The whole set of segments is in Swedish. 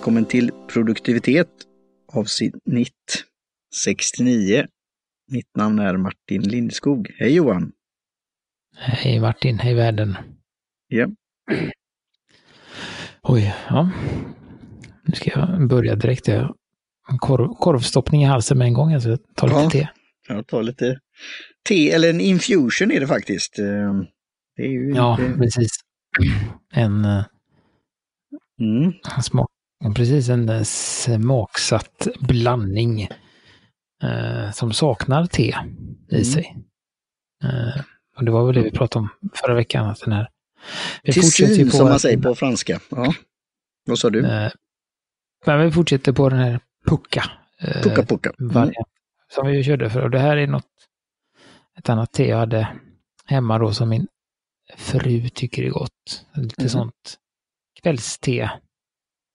Välkommen till produktivitet avsnitt 69. Mitt namn är Martin Lindskog. Hej Johan! Hej Martin, hej världen! Ja. Oj, ja. Nu ska jag börja direkt. Jag korv, korvstoppning i halsen med en gång, alltså ta lite Ja. te. Jag tar lite te, eller en infusion är det faktiskt. Eh, Det är ju Ja, lite... precis. En eh, Mm. smak, precis en eh, smaksatt blandning eh, som saknar te i Mm. sig. Eh, och det var väl det vi pratade om förra veckan, att den här... Vi Tissin på som man säger på franska. Ja. Vad sa du? Eh, Men vi fortsätter på den här pucka. eh, Pucka pucka. Mm. som vi körde för. Och det här är något, ett annat te jag hade hemma då som min fru tycker är gott. Lite Mhm. sånt kvällste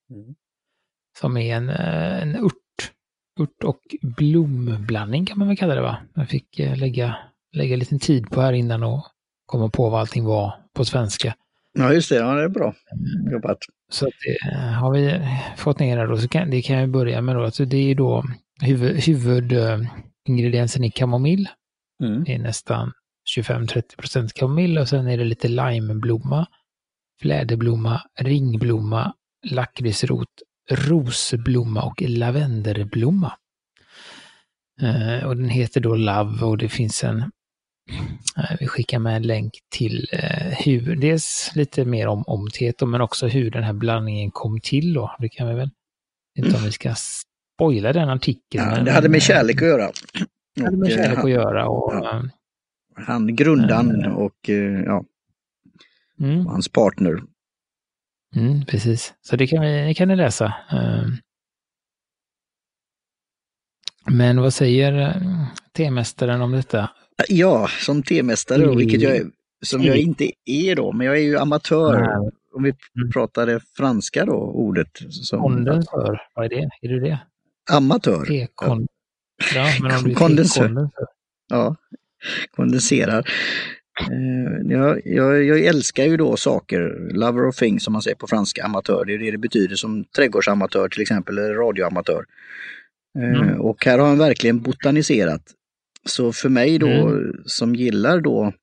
Mm. som är en, eh, en ört, ört och blomblandning kan man väl kalla det va? Jag fick eh, lägga, lägga lite tid på här innan och komma på vad allting var på svenska. Ja, just det. Ja, det är bra jobbat. Så att det eh, har vi fått ner här då, så kan, det kan jag börja med då. Alltså det är då huvud, huvudingrediensen i kamomill. Mm. Det är nästan 25-30% kamomill och sen är det lite limeblomma, fläderblomma, ringblomma, lakritsrot, rosblomma och lavenderblomma. Eh, och den heter då Love och det finns en, eh, vi skickar med en länk till eh, hur, dels lite mer om, om teet då, men också hur den här blandningen kom till då. Det kan vi väl, inte om vi ska spoila den artikeln. Ja, det hade med kärlek att göra. Det hade med Och, kärlek att göra och Ja. Han grundaren och ja, mm, hans partner. Mm, precis. Så det kan, vi, det kan ni läsa. Eh, Men vad säger eh, temästaren om detta? Ja, som temästare då, vilket jag är, som jag inte är då, men jag är ju amatör. Nej. Om vi Mm. pratade franska då, ordet. Som Kondensör, vad är det? Är det det? Amatör. Tekon... Ja, men om du Kondensör. tekondensör. Ja, kondenserar. Eh, jag, jag, jag älskar ju då saker, lover of things som man säger på franska, amatör. Det är det det betyder som trädgårdsamatör till exempel, eller radioamatör. Eh, Mm. Och här har han verkligen botaniserat. Så för mig då Mm. som gillar då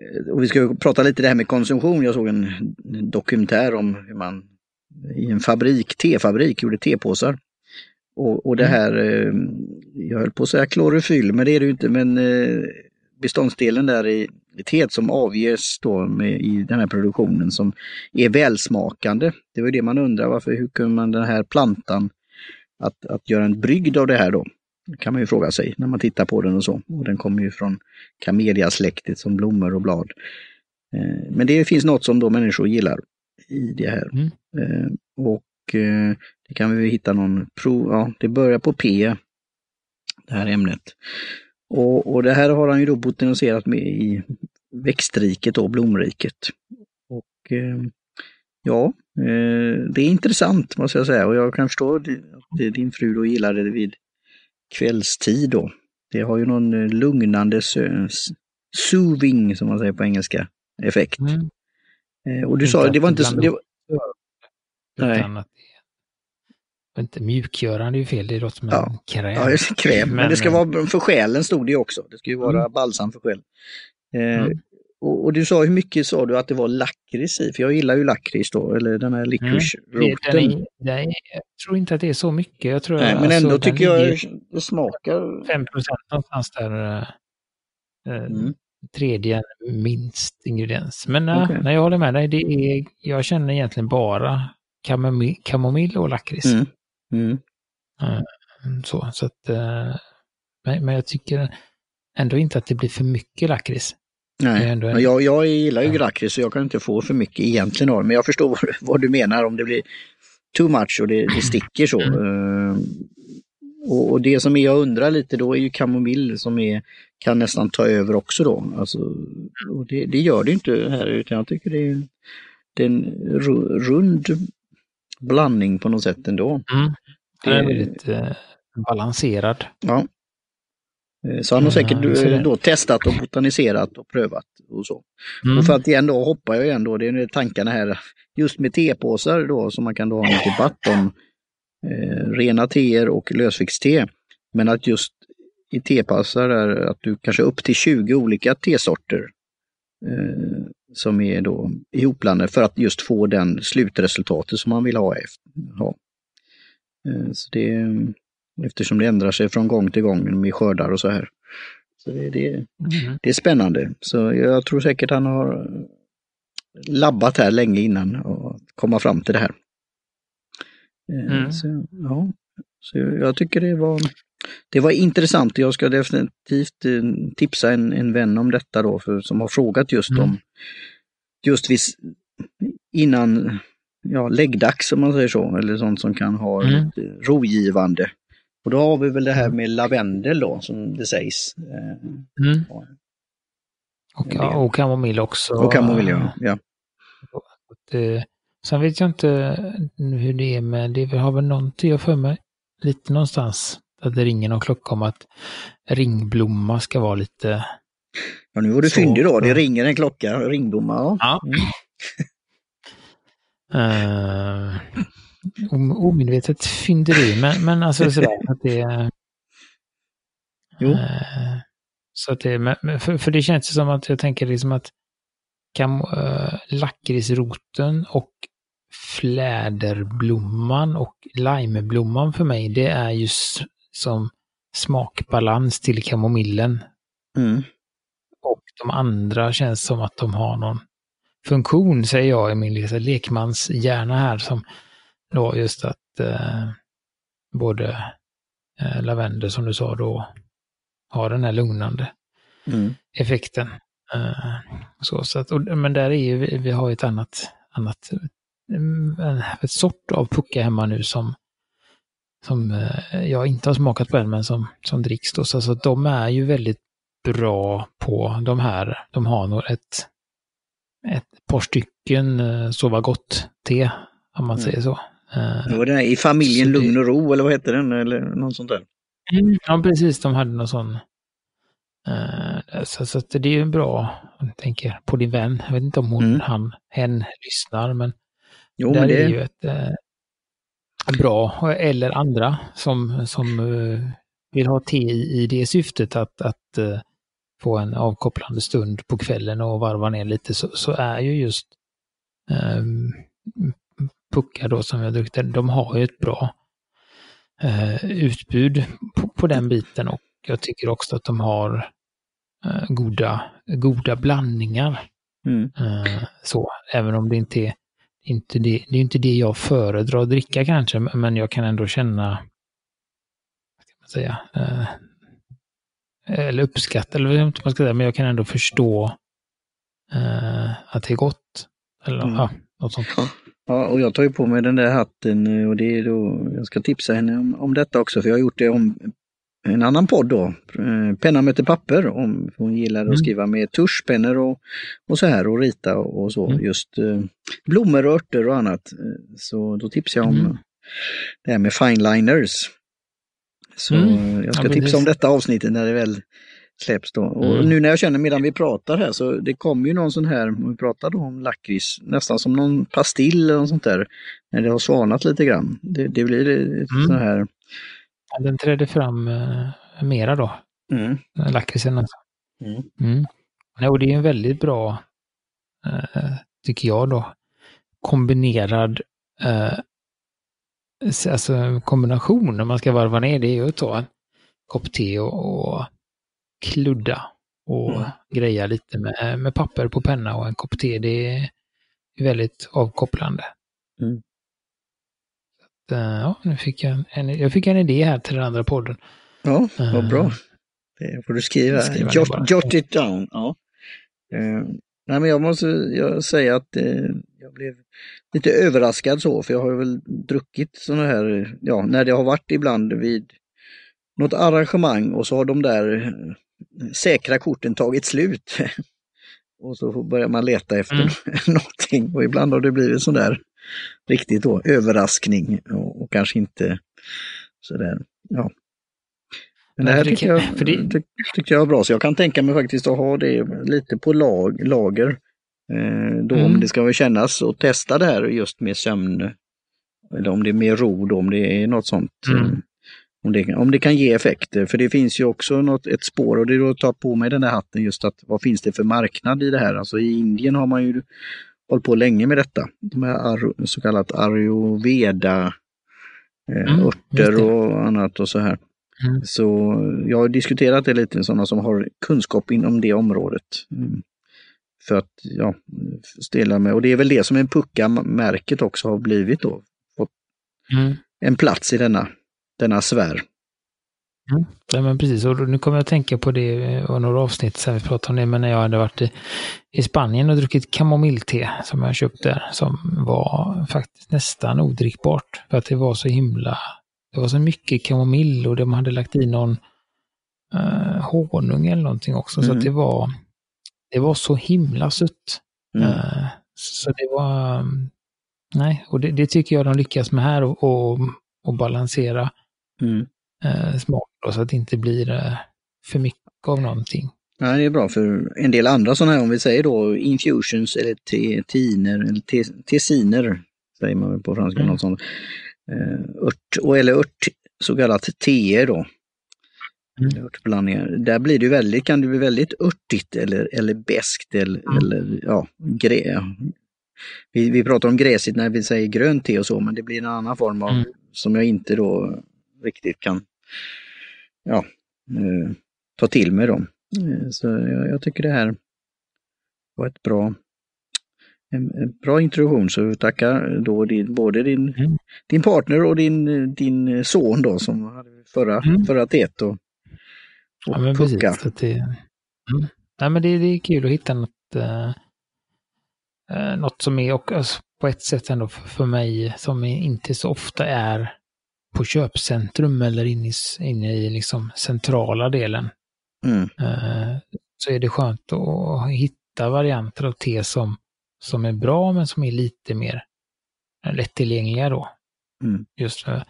eh, och vi ska ju prata lite det här med konsumtion. Jag såg en dokumentär om hur man i en fabrik, tefabrik, gjorde tepåsar. Och, och det Mm. här, jag höll på att säga klorofyll, men det är det ju inte, men beståndsdelen där i, teet som avges då med, i den här produktionen som är välsmakande. Det var det man undrar, varför, hur kunde man den här plantan att, att göra en brygd av det här då? Det kan man ju fråga sig när man tittar på den och så. Och den kommer ju från kameliasläktet som blommor och blad. Eh, Men det finns något som då människor gillar i det här. Mm. Eh, Och eh, det kan vi hitta någon prov, ja det börjar på P, det här ämnet. Och, och det här har han ju då botaniserat med i växtriket då, blomriket. Och eh, ja, eh, det är intressant måste jag säga och jag kan förstå att din fru då gillade det vid kvällstid då. Det har ju någon eh, lugnande soothing som man säger på engelska effekt. Mm. Eh, Och du sa, det var inte, det var, Nej. Utan att det är inte mjukgörande är ju fel, det låter som Ja. en kräm. Ja, kräm. Men, Men, det ska eh, vara för själen stod det också. Det ska ju vara Mm. balsam för själen. Eh, Mm. och, och du sa, hur mycket sa du att det var lakrits i? För jag gillar ju lakrits då, eller den här licorice-roten. är, jag tror inte att det är så mycket. Jag tror Nej, men alltså, ändå tycker jag det smakar... 5 någonstans där. eh, eh, Mm. Tredje minst ingrediens. Men eh, Okej. nej, jag håller med dig. Det är, jag känner egentligen bara kamomill och lakrits. Mm. Mm. Så, så att, eh, men, jag tycker ändå inte att det blir för mycket lakrits. Nej, en- men jag, jag gillar ju Ja. lakrits så jag kan inte få för mycket egentligen av. Men jag förstår vad, du- vad du menar om det blir too much och det, det sticker så. Eh, och, och det som jag undrar lite då är ju kamomill som är, kan nästan ta över också då. Alltså, och det, det gör det inte här utan jag tycker det är, det är en ru- rund blandning på något sätt ändå. Mm. Den är väldigt eh, balanserad. Ja. Eh, Så han har säkert Ja, eh, då testat och botaniserat och prövat och så. Mm. Och för att igen då hoppar jag igen då, det är tankarna här, just med tepåsar då som man kan då ha en debatt om eh, rena teer och lösviktste. Men att just i tepåsar är att du kanske upp till 20 olika tesorter eh, som är då ihopblandade för att just få den slutresultatet som man vill ha. Efter, ha. Eh, så det, eftersom det ändrar sig från gång till gång med skördar och så här. Så det, det, Mm. det är spännande. Så jag tror säkert han har labbat här länge innan och komma fram till det här. Eh, Mm. Så, ja. så jag tycker det var, det var intressant. Jag ska definitivt eh, tipsa en, en vän om detta då, för, som har frågat just Mm. om, just vis, innan ja, läggdags om man säger så, eller sånt som kan ha Mm. rogivande. Och då har vi väl det här med lavendel då, som det sägs. Eh, Mm. Och, ja, och kamomill också. Och kamomill, ja. ja. Eh, Sen vet jag inte hur det är med, det har väl någonting jag för mig, lite någonstans, att det ringer någon klocka om att ringblomma ska vara lite... Ja, nu var du fyndig då. Det ringer en klocka, ringblomma. Ja. Ja. Uh, omedvetet fynderi, men, men alltså sådär att det... Jo. eh, så att det, för, för det känns som att jag tänker liksom att kam, uh, lakritsroten och fläderblomman och limeblomman för mig, det är ju som smakbalans till kamomillen. Mm. Och de andra känns som att de har någon funktion, säger jag i min liksom, lekmanshjärna här, som då just att eh, både eh, lavendel, som du sa då, har den här lugnande Mm. effekten. Eh, så, så att, och, men där är ju, vi, vi har ett annat, annat mm, en, ett sort av pucka hemma nu som, som eh, jag inte har smakat på än, men som, som dricks då. Så, så att de är ju väldigt bra på de här. De har nog ett, ett par stycken eh, sova gott-te, om man Mm. säger så. Eh, Det var den här I familjen Så Lugn och Ro, eller vad hette den? Eller något sånt där. Mm, ja, precis. De hade någon sån. eh, så, så det är ju bra, jag tänker på din vän. Jag vet inte om hon, Mm. han, hen lyssnar, men Jo, där men det är ju ett bra, eller andra som, som vill ha te i, i det syftet att, att få en avkopplande stund på kvällen och varva ner lite, så, så är ju just um, puckar då som jag druckit, de har ju ett bra eh, utbud på, på den biten och jag tycker också att de har eh, goda, goda blandningar. Mm. Eh, så, även om det inte är, inte det, det är inte det jag föredrar att dricka kanske, men jag kan ändå känna, säga, eh, eller uppskatta, eller inte vad man ska säga, men jag kan ändå förstå eh, att det är gott. Eller Mm. ja, något sånt. Ja, och jag tar ju på mig den där hatten eh, och det är då, jag ska tipsa henne om, om detta också, för jag har gjort det om en annan podd då, eh, Penna möter papper, om hon gillar Mm. att skriva med tuschpennor och, och så här och rita och, och så, Mm. just eh, blommor och örter och annat. Eh, Så då tipsar jag om Mm. det här med fineliners. Så Mm. jag ska Ja, tipsa om detta avsnittet när det väl släpps då. Och Mm. nu när jag känner medan vi pratar här så det kommer ju någon sån här, om vi pratar då om lakrits, nästan som någon pastill eller något sånt där. När det har svalnat lite grann. Det, det blir ett Mm. sån här, Ja, Den trädde fram eh, mera då, mm, eh, lakritsen. Alltså. mm, Mm. Och det är en väldigt bra, eh, tycker jag då, kombinerad eh, alltså kombination när man ska varva ner. Det är ju att ta en kopp te och, och kludda och Mm. greja lite med, med papper på penna och en kopp te. Det är väldigt avkopplande. Mm. Så eh, ja, nu fick jag, en, jag fick en idé här till den andra podden. ja, vad Eh, bra. Det får du skriva. Skriva Jot, jot it down. Ja. Eh, nej men jag måste jag säga att eh, jag blev lite överraskad så, för jag har väl druckit sådana här, ja, när det har varit ibland vid något arrangemang och så har de där eh, säkra korten tagit slut. och så börjar man leta efter Mm. någonting och ibland har det blivit sån där riktigt då överraskning och, och kanske inte sådär, ja. Men det här kan- jag, för det- ty, tyckte jag var bra, så jag kan tänka mig faktiskt att ha det lite på lag, lager. Eh, då Mm. om det ska kännas och testa det här just med sömn. Eller om det är mer ro då, om det är något sånt. Mm. eh, Om, det, om det kan ge effekter. För det finns ju också något, ett spår och det är då att ta på mig den där hatten just att vad finns det för marknad i det här? Alltså i Indien har man ju hållit på länge med detta. De här så kallat ayurveda eh, Mm, örter och annat och så här. Mm. Så jag har diskuterat det lite med sådana som har kunskap inom det området. Mm. För att ja, ställa med. Och det är väl det som en pucka-märket också har blivit då. Fått Mm. en plats i denna, denna sfär. Ja, men precis, och nu kommer jag att tänka på det och några avsnitt sen vi pratade om det, men när jag hade varit i, i Spanien och druckit kamomillte som jag köpt där, som var faktiskt nästan odrickbart. För att det var så himla, det var så mycket kamomill och de hade lagt i någon eh, honung eller någonting också, så Mm. att det var, det var så himla sött. Mm. Eh, så det var, mm, nej, och det, det tycker jag de lyckas med här och, och, och balansera Mm. smak då, så att det inte blir eh, för mycket av någonting. Ja, det är bra för en del andra sådana här, om vi säger då infusions eller tiner, eller te, tessiner, säger man på franska, Mm. något sånt. Eh, ört, och, eller ört, så kallat teer då. Mm. Örtblandningar. Där blir det väldigt, kan det bli väldigt örtigt eller, eller beskt eller, Mm. eller ja, grä. Vi, vi pratar om gräsigt när vi säger grönt te och så, men det blir en annan form av, Mm. som jag inte då riktigt kan ja, eh, ta till mig då. Eh, Så jag, jag tycker det här var ett bra, en, en bra introduktion. Så tackar då din, både din, Mm. din partner och din, din son då som hade förra, Mm. förra teet och Ja, men pucka. precis. Så det, mm. Nej, men det, det är kul att hitta något, eh, eh, något som är, och alltså, på ett sätt ändå för, för mig, som inte så ofta är på köpcentrum eller inne i, inne i liksom centrala delen. Mm. Eh, så är det skönt att hitta varianter av te som, som är bra men som är lite mer lättillgängliga då. Mm. Just för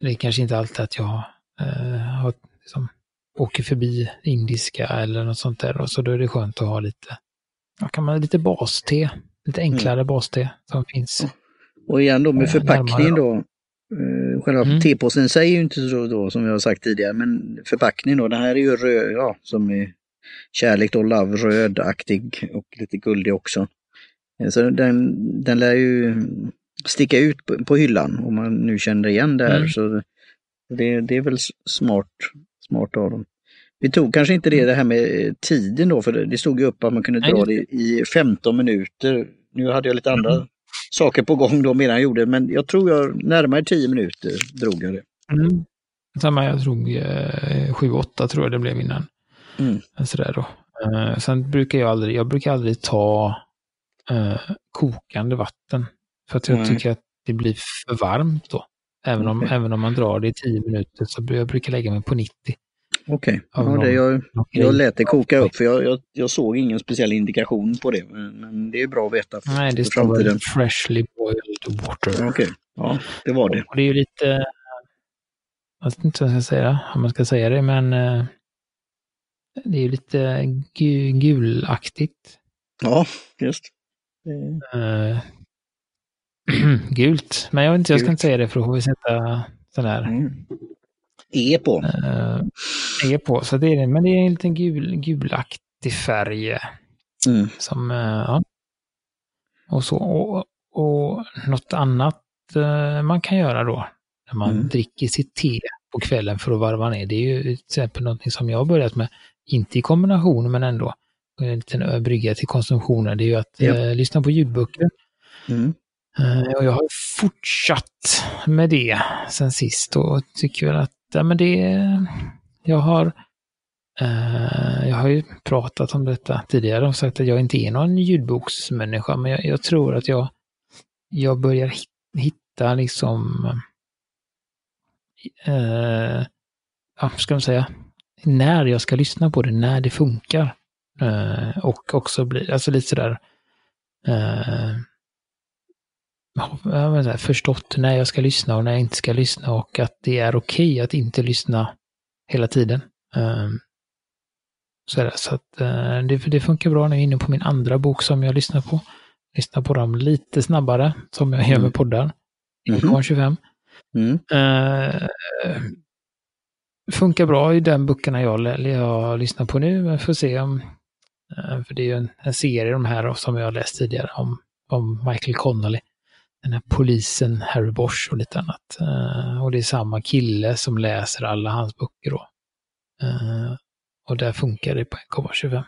det är kanske inte alltid att jag eh, har, liksom, åker förbi indiska eller något sånt där och så då är det skönt att ha lite, ja, kan man, lite baste, lite enklare baste som finns. Och igen då med Eh, förpackningen då. Eh, själva Mm. tepåsen säger ju inte så då som jag har sagt tidigare, men förpackningen då, den här är ju röd, ja, som är kärlek då, love, rödaktig och lite guldig också. Eh, Så den, den lär ju sticka ut på, på hyllan om man nu känner igen det här. Mm. Så det, det är väl smart, smart av dem. Vi tog kanske inte det, det här med eh, tiden då, för det, stod ju upp att man kunde dra det i 15 minuter. Nu hade jag lite andra Mm. saker på gång då medan jag gjorde, men jag tror jag närmare 10 minuter drog jag det. Mm. Samma, jag tror eh, 7-8 tror jag det blev innan. Mm. Sådär då. Eh, sen brukar jag aldrig, jag brukar aldrig ta eh, kokande vatten. För att jag Nej. tycker att det blir för varmt då. Även, om, Okej. även om man drar det i 10 minuter så jag brukar lägga mig på 90. Okej, Av ja, det, jag, jag lät det koka upp för jag, jag, jag såg ingen speciell indikation på det. Men, men det är bra att veta för, Nej, det står väl freshly boiled water. Okej, ja det var det. Och det är ju lite, jag vet inte vad jag ska säga, om man ska säga det, men eh, det är ju lite gu, gulaktigt. Ja, just. Eh, gult. Men jag vet inte, jag ska Gult. inte säga det för då får vi sätta sån här Mm. E på. eh, E på. Så det är det. Men det är en liten gul, gulaktig färg Mm. som, eh, ja. Och så. Och, och något annat eh, man kan göra då, när man Mm. dricker sitt te på kvällen för att varva ner. Det är ju till exempel någonting som jag har börjat med, inte i kombination men ändå, en liten brygga till konsumtionen. Det är ju att eh, lyssna på ljudböcker. Mm. Och jag har fortsatt med det sen sist och tycker väl att ja, men det, jag har eh, jag har ju pratat om detta tidigare och sagt att jag inte är någon ljudboksmänniska, men jag, jag tror att jag, jag börjar hitta liksom, eh, ja, ska man säga, när jag ska lyssna på det, när det funkar. Eh, och också bli, alltså lite sådär, eh, ja, förstått när jag ska lyssna och när jag inte ska lyssna och att det är okej att inte lyssna hela tiden. Um, så, det, så att uh, det, det funkar bra nu inne på min andra bok som jag lyssnar på. Lyssnar på dem lite snabbare, som jag gör Mm. med poddar. Mhm. 1,25. Mm. Uh, funkar bra i den böckerna jag, jag lyssnar på nu, men får se om... eh, för det är ju en, en serie de här som jag läst tidigare om, om Michael Connolly. Den här polisen Harry Bosch och lite annat. Eh, och det är samma kille som läser alla hans böcker då. Eh, och där funkar det på 1,25.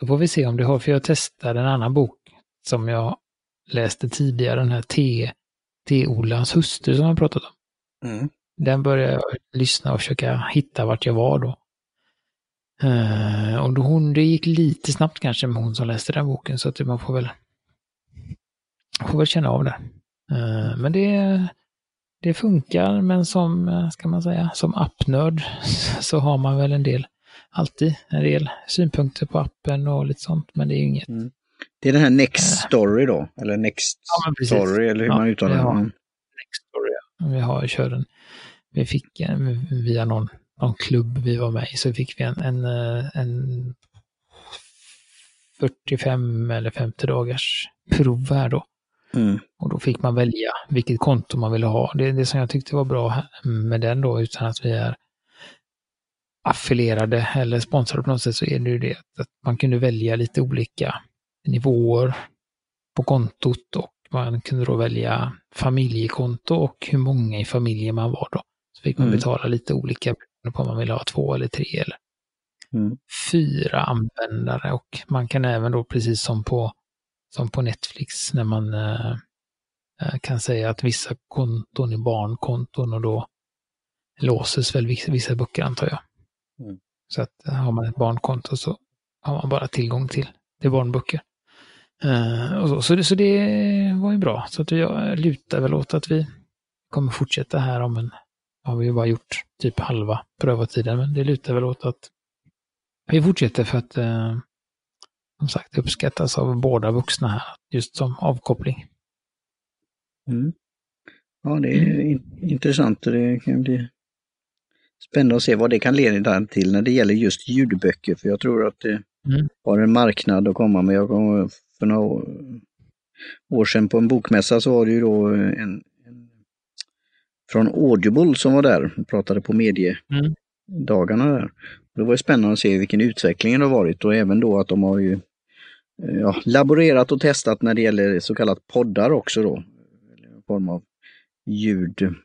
Så får vi se om det har, för jag testade en annan bok som jag läste tidigare, den här T. T-Olans hustru som jag pratat om. Mm. Den började jag lyssna och försöka hitta vart jag var då. Eh, och då hon, det gick lite snabbt kanske med hon som läste den boken så att man får väl, får väl känna av det. Eh, men det, det funkar, men som, eh, ska man säga, som appnörd så har man väl en del, alltid en del synpunkter på appen och lite sånt, men det är ju inget. Det är den här Next Story då, eller Next Ja. Story, eller hur Ja, man uttalar det. Mm. Next Story. ja. Vi har kör en, vi fick en, via någon, någon klubb vi var med i så fick vi en, en, eh, en 45 eller 50 dagars prov här då. Mm. Och då fick man välja vilket konto man ville ha. Det, det som jag tyckte var bra med den då, utan att vi är affilierade eller sponsrade på något sätt, så är det ju det att man kunde välja lite olika nivåer på kontot och man kunde då välja familjekonto och hur många i familjen man var då. Så fick man Mm. betala lite olika beroende på om man ville ha två eller tre eller Mm. fyra användare och man kan även då precis som på, som på Netflix när man eh, eh, kan säga att vissa konton är barnkonton och då låses väl vissa, vissa böcker antar jag. Mm. Så att eh, har man ett barnkonto så har man bara tillgång till, till barnböcker. Eh, och så, så, det, så det var ju bra. Så att jag lutar väl åt att vi kommer fortsätta här om en, har vi ju bara gjort typ halva prövotiden, men det lutar väl åt att vi fortsätter för att eh, som sagt uppskattas av båda vuxna här, just som avkoppling. Mm. Ja, det är in- intressant och det kan bli spännande att se vad det kan leda till när det gäller just ljudböcker. För jag tror att det Mm. har en marknad att komma med. Jag kom för några år, sedan på en bokmässa så var det ju då en, en från Audible som var där och pratade på mediedagarna Mm. Där. Det var ju spännande att se vilken utveckling det har varit och även då att de har ju eh, ja, laborerat och testat när det gäller så kallat poddar också då. En form av ljudsegment.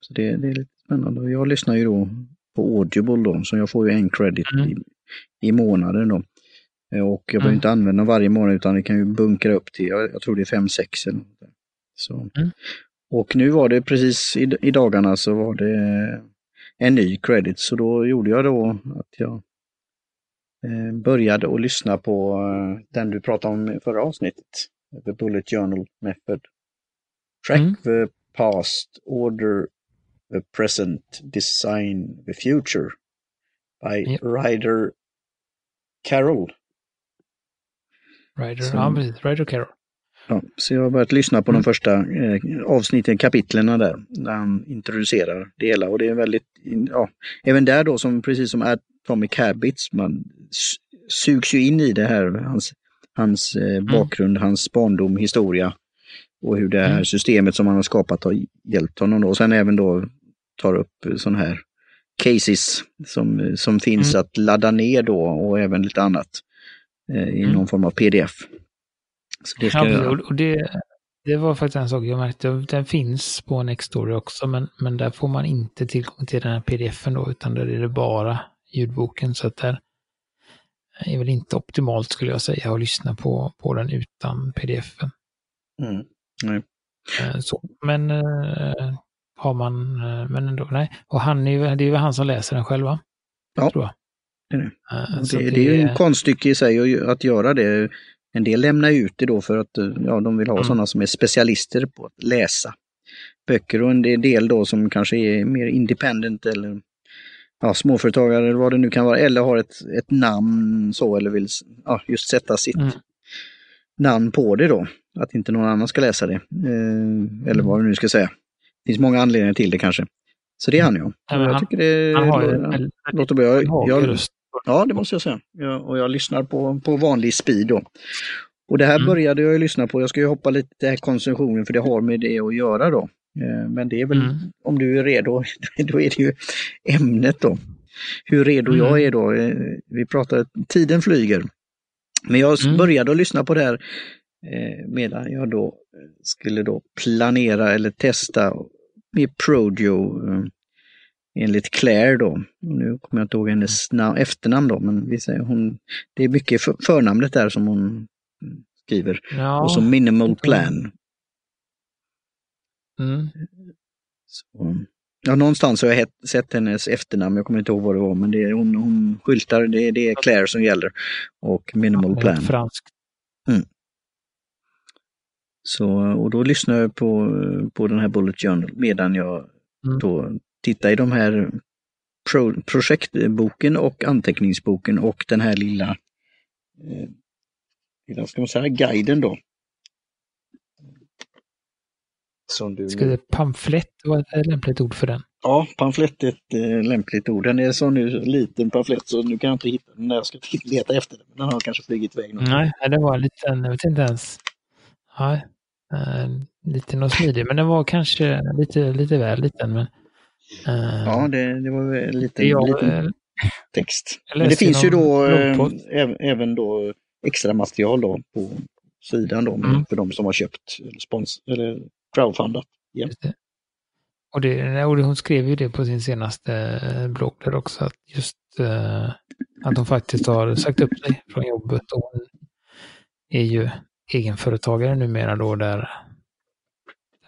Så det, det är lite spännande. Jag lyssnar ju då på Audible då, så jag får ju en credit Mm. i, i månaden då. Eh, Och jag behöver Mm. inte använda varje månad utan det kan ju bunkra upp till, jag, jag tror det är 5-6 eller. Så. Mm. Och nu var det precis i, i dagarna så var det en ny credit så då gjorde jag då att jag eh, började att lyssna på eh, den du pratade om i förra avsnittet. The Bullet Journal Method. Track Mm. the past, order the present, design the future. By Ja. Ryder Carroll. Ryder, Så- ja, precis. Ryder Carroll. Ja, så jag har börjat lyssna på Mm. de första eh, avsnitten, kapitlen där, där han introducerar det hela. Och det är väldigt, ja, även där då som precis som Atomic Habits, man sugs ju in i det här, hans, hans eh, bakgrund, hans barndom, historia och hur det här Mm. systemet som han har skapat har hjälpt honom då. Och sen även då tar upp sådana här cases som, som finns Mm. att ladda ner då och även lite annat eh, i Mm. någon form av pdf. Så det ska Ja, jag och, det, det var faktiskt en sak jag märkte. Den finns på Nextory också, men, men där får man inte tillgång till den här pdf-en då, utan där är det bara ljudboken. Så att där är väl inte optimalt skulle jag säga att lyssna på, på den utan pdf-en. Mm. Nej. Eh, Så. Men eh, har man, eh, men ändå, nej. Och han är ju, det är ju han som läser den själva. Ja, tror jag. det är det. Det, det är ju en konststycke i sig att göra det. En del lämnar ut det då för att eh, ja, de vill ha Mm. sådana som är specialister på att läsa böcker och en del- då som kanske är mer independent eller ja, småföretagare eller vad det nu kan vara, eller har ett, ett namn så eller vill ja, just sätta sitt Mm. namn på det då. Att inte någon annan ska läsa det. Eh, eller vad det nu ska säga. Det finns många anledningar till det kanske. Så det är han ja. Ja, jag han- tycker det Han har ju låter- bra. Jag, jag. Ja, det måste jag säga. Jag, och jag lyssnar på, på vanlig speed då. Och det här Mm. började jag ju lyssna på. Jag ska ju hoppa lite här konsumtionen för det har med det att göra då. Eh, Men det är väl, Mm. om du är redo, då är det ju ämnet då. Hur redo Mm. jag är då. Eh, Vi pratar, tiden flyger. Men jag Mm. började att lyssna på det här eh, medan jag då skulle då planera eller testa med Prodio enligt Claire då. Nu kommer jag inte ihåg hennes na- efternamn då, men vi säger hon, det är mycket för, förnamnet där som hon mm, skriver. Ja, Och så minimal inte- plan. mm. Så, ja, någonstans har jag sett hennes efternamn, jag kommer inte ihåg vad det var, men det är, hon, hon skyltar, det, det är Claire som gäller. Och minimal plan. Franskt. Så, och då lyssnar jag på, på den här Bullet Journal medan jag Mm. då tittar i de här pro, projektboken och anteckningsboken och den här lilla, eh, lilla ska man säga, guiden då. Som du... Skulle pamflett vara ett lämpligt ord för den? Ja, pamflett är ett eh, lämpligt ord. Den är så nu liten pamflett så nu kan jag inte hitta den när jag ska leta efter den. Men den har kanske flugit iväg. någonstans. Nej, det var en liten, jag vet inte ens. Eh, liten och smidig, men den var kanske lite, lite väl liten. Men, Ja, det, det var en liten, jag, liten eh, text. Men det finns ju då eh, äv- även då extra material då på sidan då Mm. för de som har köpt spons eller crowdfundat. Det. Och, det, och hon skrev ju det på sin senaste eh, blogg där också, att just eh, att hon faktiskt har sagt upp sig från jobbet. Och hon är ju egenföretagare numera då, där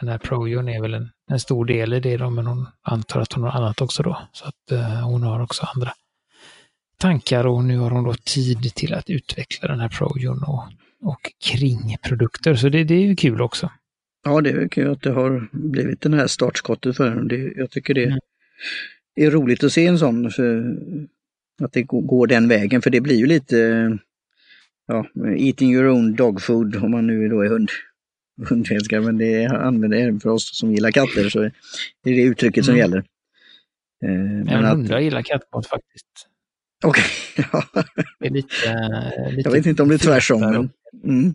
den här Projon är väl en, en stor del i det då, men hon antar att hon har annat också då. Så att eh, hon har också andra tankar och nu har hon då tid till att utveckla den här Projon och, och kringprodukter. Så det, det är ju kul också. ja, det är kul att det har blivit den här startskottet för henne. Det, jag tycker det Mm. är roligt att se en sån, för att det går- den vägen. För det blir ju lite ja, eating your own dog food om man nu då är hund, hundälskare. Men det använder även för oss som gillar katter så är det det uttrycket som Mm. gäller. Eh, men Men att- hundar gillar kattmat faktiskt. Okej, ja. Det är lite, eh, lite jag vet inte om det är tvärsom. Men, mm.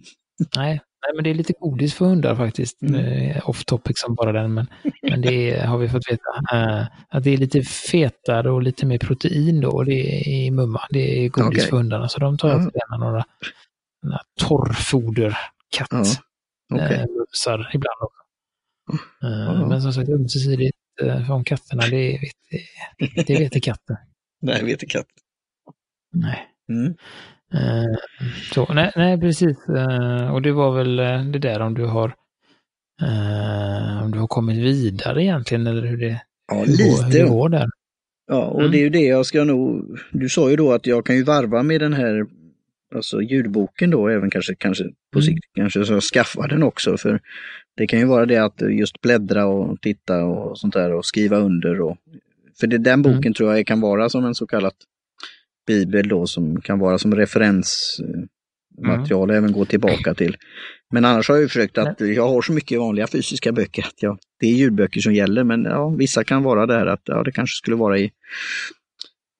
Nej, nej, men det är lite godis för hundar faktiskt. Mm. Mm. Off topic som bara den, men, men det är, har vi fått veta. eh, att det är lite fetare och lite mer protein då, och det är i mumma. Det är godis Okej. för hundarna, så de tar Ja. alltid gärna några, några torrfoder, katt, Ja, okej. eh, ibland också. Eh, Ja. Men som sagt, ömsesidigt eh, från katterna, det vet, det, det vet katten. Nej, vet katt. Nej. Mm. Eh, Så, nej, nej, precis. Eh, Och det var väl eh, det där om du har om du har kommit vidare egentligen eller hur det, Ja, hur, går, hur det lite. går där. Ja, och Mm. det är ju det jag ska nog... Du sa ju då att jag kan ju varva med den här alltså ljudboken då, även kanske, kanske på Mm. sikt kanske så jag skaffar den också. För det kan ju vara det att just bläddra och titta och sånt där och skriva under. Och, för det, den boken Mm. tror jag kan vara som en så kallad bibel då, som kan vara som referensmaterial och även gå tillbaka till. Men annars har jag ju försökt att, jag har så mycket vanliga fysiska böcker att jag, det är ljudböcker som gäller, men ja, vissa kan vara där att ja, det kanske skulle vara i,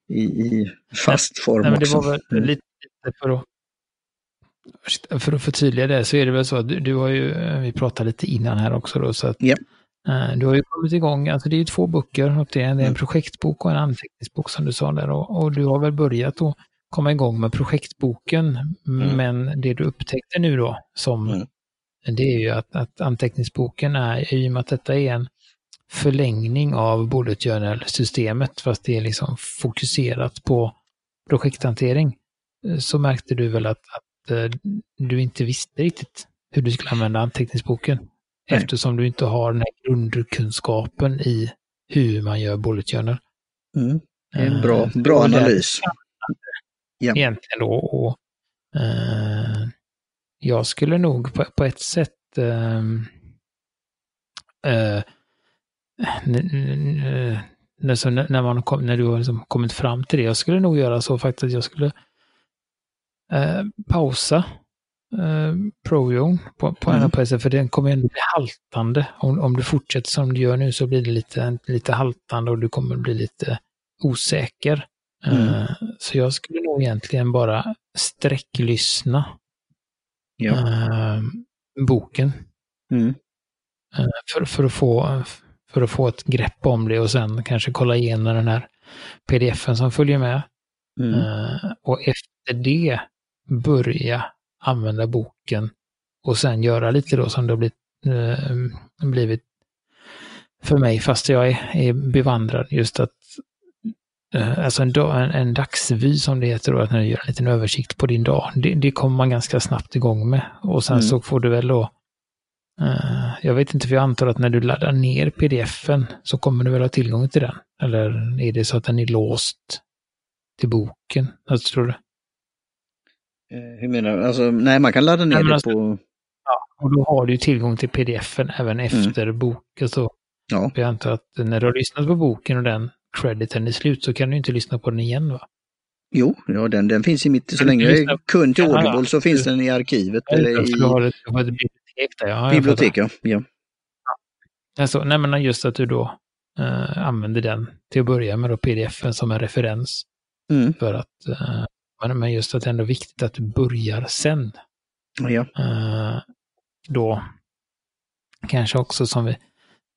i, i fast form Nej, men det också. var väl Mm. lite för att för att förtydliga det så är det väl så att du, du har ju, eh, vi pratade lite innan här också då, så att Ja. eh, du har ju kommit igång, alltså det är ju två böcker, och det är, en Mm. projektbok och en anteckningsbok som du sa där och, och du har väl börjat att komma igång med projektboken, Mm. men det du upptäckte nu då som Mm. det är ju att, att anteckningsboken är, i och med att detta är en förlängning av bullet journal-systemet, fast det är liksom fokuserat på projekthantering, eh, så märkte du väl att, att du inte visste riktigt hur du skulle använda anteckningsboken. Nej. Eftersom du inte har den här grundkunskapen i hur man gör bullet journal. Mm. Det är en bra, Eh, bra och analys. Ja. egentligen då. Och, eh, jag skulle nog på, på ett sätt eh, eh, när, så när, när man kom, när du har liksom kommit fram till det, jag skulle nog göra så faktiskt att jag skulle eh, pausa eh, Projon på, på Mm. en PC, för den kommer ändå bli haltande. Om, om du fortsätter som du gör nu så blir det lite, lite haltande och du kommer bli lite osäker. Mm. Eh, så jag skulle nog egentligen bara sträcklyssna Ja. eh, boken Mm. eh, för, för, att få, för att få ett grepp om det och sen kanske kolla igenom den här pdfen som följer med. Mm. Eh, och efter det börja använda boken och sen göra lite då som det har blivit, eh, blivit för mig, fast jag är, är bevandrad just att eh, Alltså en, dag, en, en dagsvy som det heter då, att när du gör en liten översikt på din dag, det, det kommer man ganska snabbt igång med. Och sen Mm. så får du väl då, eh, jag vet inte för jag antar att när du laddar ner pdfen så kommer du väl ha tillgång till den. Eller är det så att den är låst till boken? Jag tror det. Eh, Hur menar du? Alltså, nej, man kan ladda ner Nej, det alltså- på... Och då har du tillgång till pdfen även efter boken. Så Ja, jag antar att när du har lyssnat på boken och den crediten är slut så kan du inte lyssna på den igen va? jo, ja, den, den finns i mitt... Så länge jag är kund till Ja, ja. Audible så finns den i arkivet eller För i du har ett, du har ett bibliotek där. Ja, bibliotek. Ja. Ja. Alltså, nej men just att du då eh, använder den till att börja med då pdfen som en referens. Mm. För att, eh, men- men just att det är ändå viktigt att du börjar sen. Ja. Eh, då kanske också som vi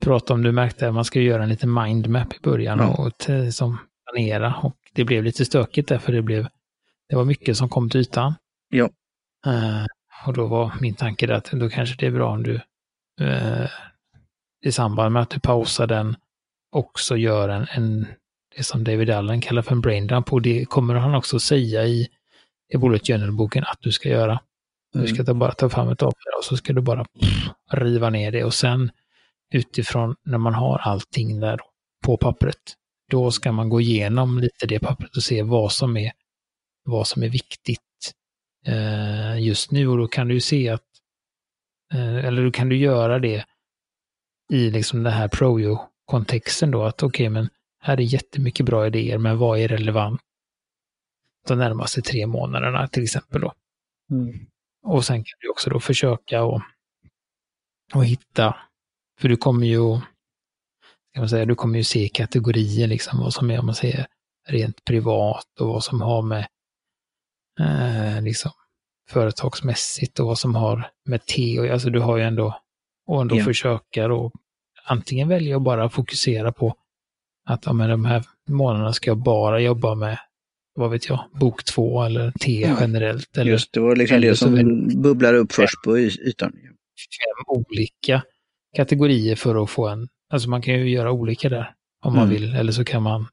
pratade om, du märkte att man ska göra en liten mindmap i början Ja. och t- som planera. Och det blev lite stökigt där för det blev, det var mycket som kom till ytan. Ja. Eh, och då var min tanke att då kanske det är bra om du eh, i samband med att du pausar den också gör en, en det som David Allen kallar för en braindump och det kommer han också säga i, i Bullet Journal-boken att du ska göra. Du Mm. ska ta, bara ta fram ett papper och så ska du bara pff, riva ner det och sen utifrån när man har allting där på pappret, då ska man gå igenom lite det pappret och se vad som är, vad som är viktigt eh, just nu och då kan du ju se att, eh, eller då kan du göra det i liksom den här Projo-kontexten då, att okej, men här är jättemycket bra idéer, men vad är relevant de närmaste tre månaderna till exempel då. Mm. Och sen kan du också då försöka och, och hitta, för du kommer ju kan man säga, du kommer ju se kategorier liksom vad som är, om man säger rent privat och vad som har med eh, liksom företagsmässigt och vad som har med te och alltså du har ju ändå och ändå Ja. försöka då antingen välja att bara fokusera på att ja, men de här månaderna ska jag bara jobba med, vad vet jag, bok två eller te Ja. generellt. Eller Just det var liksom det som väl- bubblar upp först på ytan. fem olika kategorier för att få en, alltså man kan ju göra olika där om man Mm. vill, eller så kan man,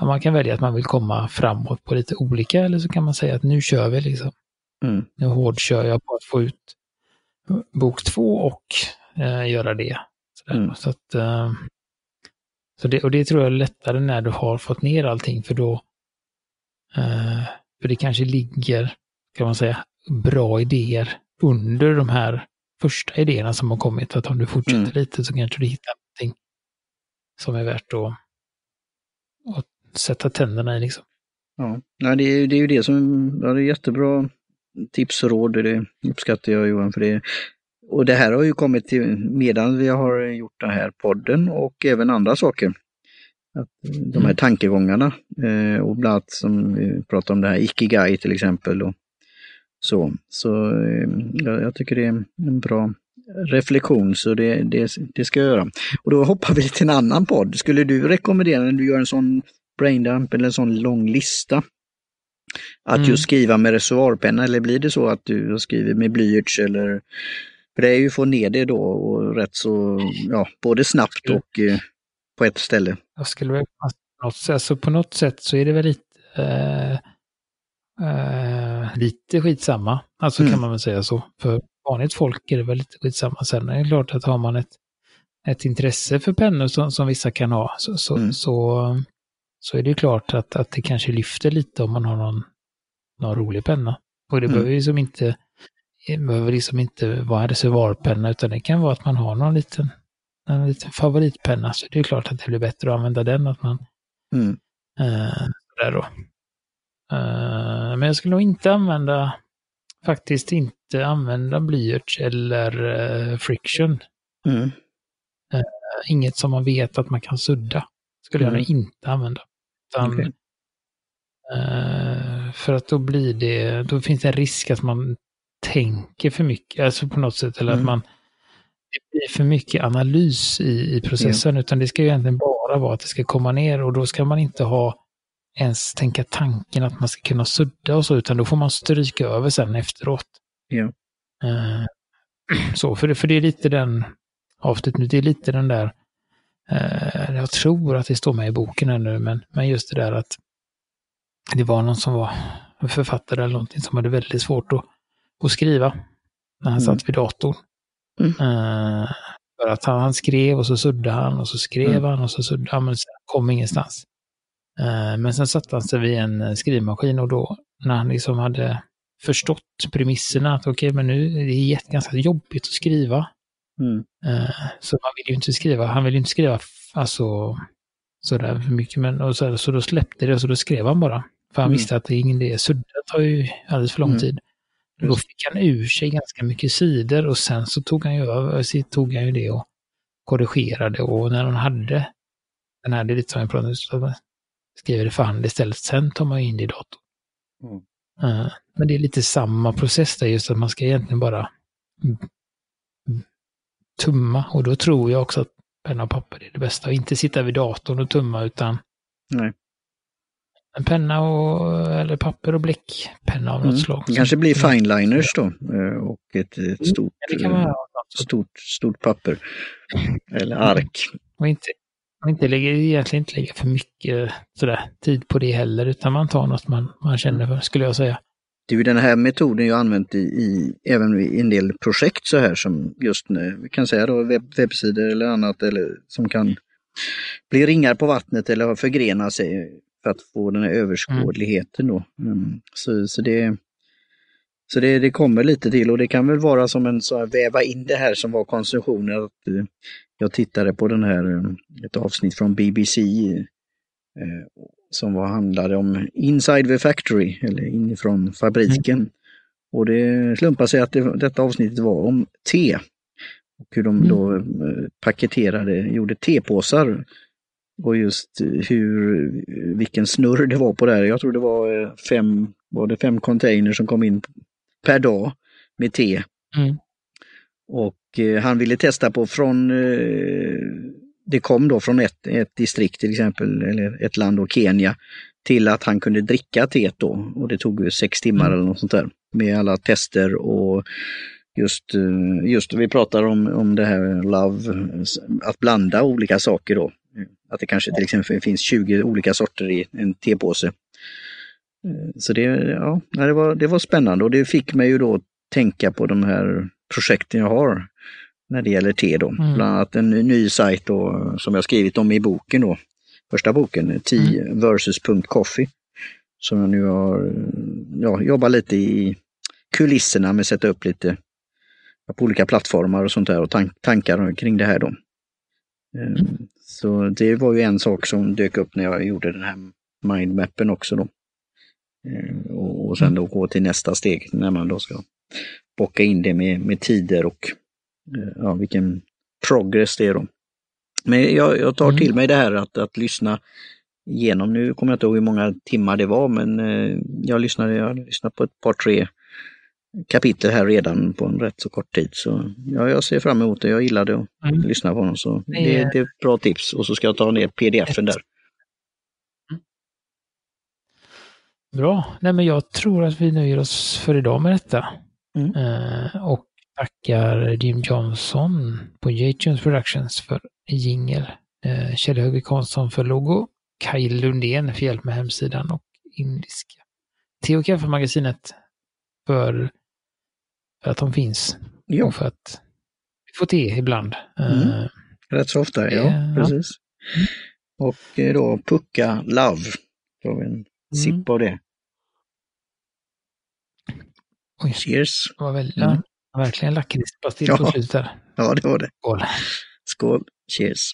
ja, man kan välja att man vill komma framåt på lite olika, eller så kan man säga att nu kör vi liksom. Mm. Nu hårdkör jag på att få ut bok två och eh, göra det. Mm. Så att, eh, så det, och det tror jag är lättare när du har fått ner allting, för då, eh, för det kanske ligger, kan man säga, bra idéer under de här första idéerna som har kommit. Att om du fortsätter Mm. lite så kanske du hittar någonting som är värt att, att sätta tänderna i liksom. Ja. Nej, det, är, det är ju det som, ja, det är jättebra tips och råd, det uppskattar jag Johan för det. Och det här har ju kommit till, medan vi har gjort den här podden och även andra saker. Att de här Mm. tankegångarna eh, och bland annat som vi pratar om det här Ikigai till exempel. Och så så eh, jag, jag tycker det är en bra reflektion så det, det, det ska jag göra. Och då hoppar vi till en annan podd. Skulle du rekommendera när du gör en sån braindump eller en sån lång lista att Mm. just skriva med reservoarpenna eller blir det så att du skriver med blyerts eller för det är ju att få ner det då och rätt så, ja, både snabbt och eh, på ett ställe. Jag skulle väl på något, sätt- alltså på något sätt så är det väl lite, eh, eh, lite skitsamma. Alltså Mm. kan man väl säga så. För vanligt folk är det väl lite skitsamma. Sen är det klart att har man ett, ett intresse för pennor som, som vissa kan ha så, så, Mm. så, så är det ju klart att, att det kanske lyfter lite om man har någon, någon rolig penna. Och det Mm. behöver ju som inte det behöver liksom inte vara en reservoarpenna utan det kan vara att man har någon liten, en liten favoritpenna. Så det är klart att det blir bättre att använda den. Att man, Mm. eh, där då. Eh, men jag skulle nog inte använda, faktiskt inte använda blyerts eller uh, friction. Mm. Uh, inget som man vet att man kan sudda. Skulle Mm. jag nog inte använda. Utan, Okej. uh, för att då blir det, då finns det en risk att man tänker för mycket, alltså på något sätt, eller Mm. att man det blir för mycket analys i, i processen, utan det ska ju egentligen bara vara att det ska komma ner och då ska man inte ha ens tänka tanken att man ska kunna sudda och så, utan då får man stryka över sen efteråt. Ja. Eh, så, för det, för det är lite den avslutningen, det är lite den där, eh, jag tror att det står med i boken här nu, men, men just det där att det var någon som var författare eller någonting som hade väldigt svårt att, att skriva när han Mm. satt vid datorn. Mm. Eh, för att han, han skrev och så suddade han och så skrev Mm. han och så suddade han, men kom ingenstans. Eh, men sen satte han sig vid en eh, skrivmaskin och då när han liksom hade förstått premisserna att okej, men nu är det ganska jobbigt att skriva. Mm. Så man vill ju inte skriva, han vill ju inte skriva alltså sådär för mycket, men och så, så då släppte det och så då skrev han bara. För han Mm. visste att det är ingen idé, sudda tar ju alldeles för lång Mm. tid. Då fick han ur sig ganska mycket sidor och sen så tog han ju över, tog han ju det och korrigerade och när han hade den här, om, så skriver det för hand istället, sen tar man in det i datorn. Mm. Eh, Men det är lite samma process där, just att man ska egentligen bara mm, mm, tumma och då tror jag också att penna och papper är det bästa. Och inte sitta vid datorn och tumma utan Nej. En penna och, eller papper och bläckpenna av något Mm. slag. Det kanske blir fineliners då eh, och ett, ett Mm, stort, ha. stort, stort papper. Eller ark. Och inte, och inte lägga, egentligen inte lägga för mycket sådär, tid på det heller, utan man tar något man, man känner för, skulle jag säga. Det är ju den här metoden jag använt i, i även i en del projekt så här som just nu, vi kan säga då webb, webbsidor eller annat eller som kan bli ringar på vattnet eller förgrena sig för att få den här överskådligheten då. Mm. Så, så, det, så det, det kommer lite till och det kan väl vara som en så här, väva in det här som var konsumtionen. Att, eh, jag tittade på den här, eh, ett avsnitt från BBC eh, som var, handlade om Inside the Factory, eller inifrån fabriken. Och det slumpade sig att det, detta avsnittet var om te. Och hur de Mm. då eh, paketerade, gjorde tepåsar. Och just hur, vilken snurr det var på det här. Jag tror det var eh, fem, var det fem containers som kom in per dag med te. Mm. Och eh, han ville testa på från, eh, det kom då från ett, ett distrikt till exempel, eller ett land då, Kenya, till att han kunde dricka teet då. Och det tog ju sex timmar Mm. eller något sånt där. Med alla tester och just, eh, just vi pratar om, om det här love, att blanda olika saker då. Att det kanske till exempel finns 20 olika sorter i en tepåse. Eh, Så det, ja, det, var, det var spännande och det fick mig ju då tänka på de här projekten jag har när det gäller te då. Mm. Bland annat en ny sajt då, som jag skrivit om i boken då. Första boken, Tea versus.coffee. Som jag nu har eh, ja, jobbat lite i kulisserna med att sätta upp lite på olika plattformar och sånt där och tank, tankar kring det här då. Eh, Så det var ju en sak som dök upp när jag gjorde den här mindmappen också då. Eh, Och, och sen då gå till nästa steg när man då ska bocka in det med, med tider och eh, ja, vilken progress det är då. Men jag, jag tar Mm. till mig det här att, att lyssna igenom. Nu kommer jag inte ihåg hur många timmar det var men eh, jag lyssnade, jag har lyssnat på ett par tre kapitel här redan på en rätt så kort tid. Så ja, jag ser fram emot det. Jag gillade att Mm. lyssna på honom. Så Det det, är- det är ett bra tips. Och så ska jag ta ner pdf-en där. Bra. Nej, men jag tror att vi nöjer oss för idag med detta. Mm. Eh, och tackar Jim Johnson på J-Tunes Productions för jingel. Eh, Kjell Högvik Karlsson för logo. Kaj Lundén för hjälp med hemsidan och indiska. Och kaffemagasinet för, för att de finns Ja, och för att vi får te ibland. Mm. Eh, rätt så ofta. Ja, Ja. precis. Och eh, då Pucka Love. Då har vi en sipp av det. Oj, Cheers! det var väl, Mm. ja, verkligen lakritspastill Ja. på slutet där. Ja, det var det. Skål. Skål! Cheers!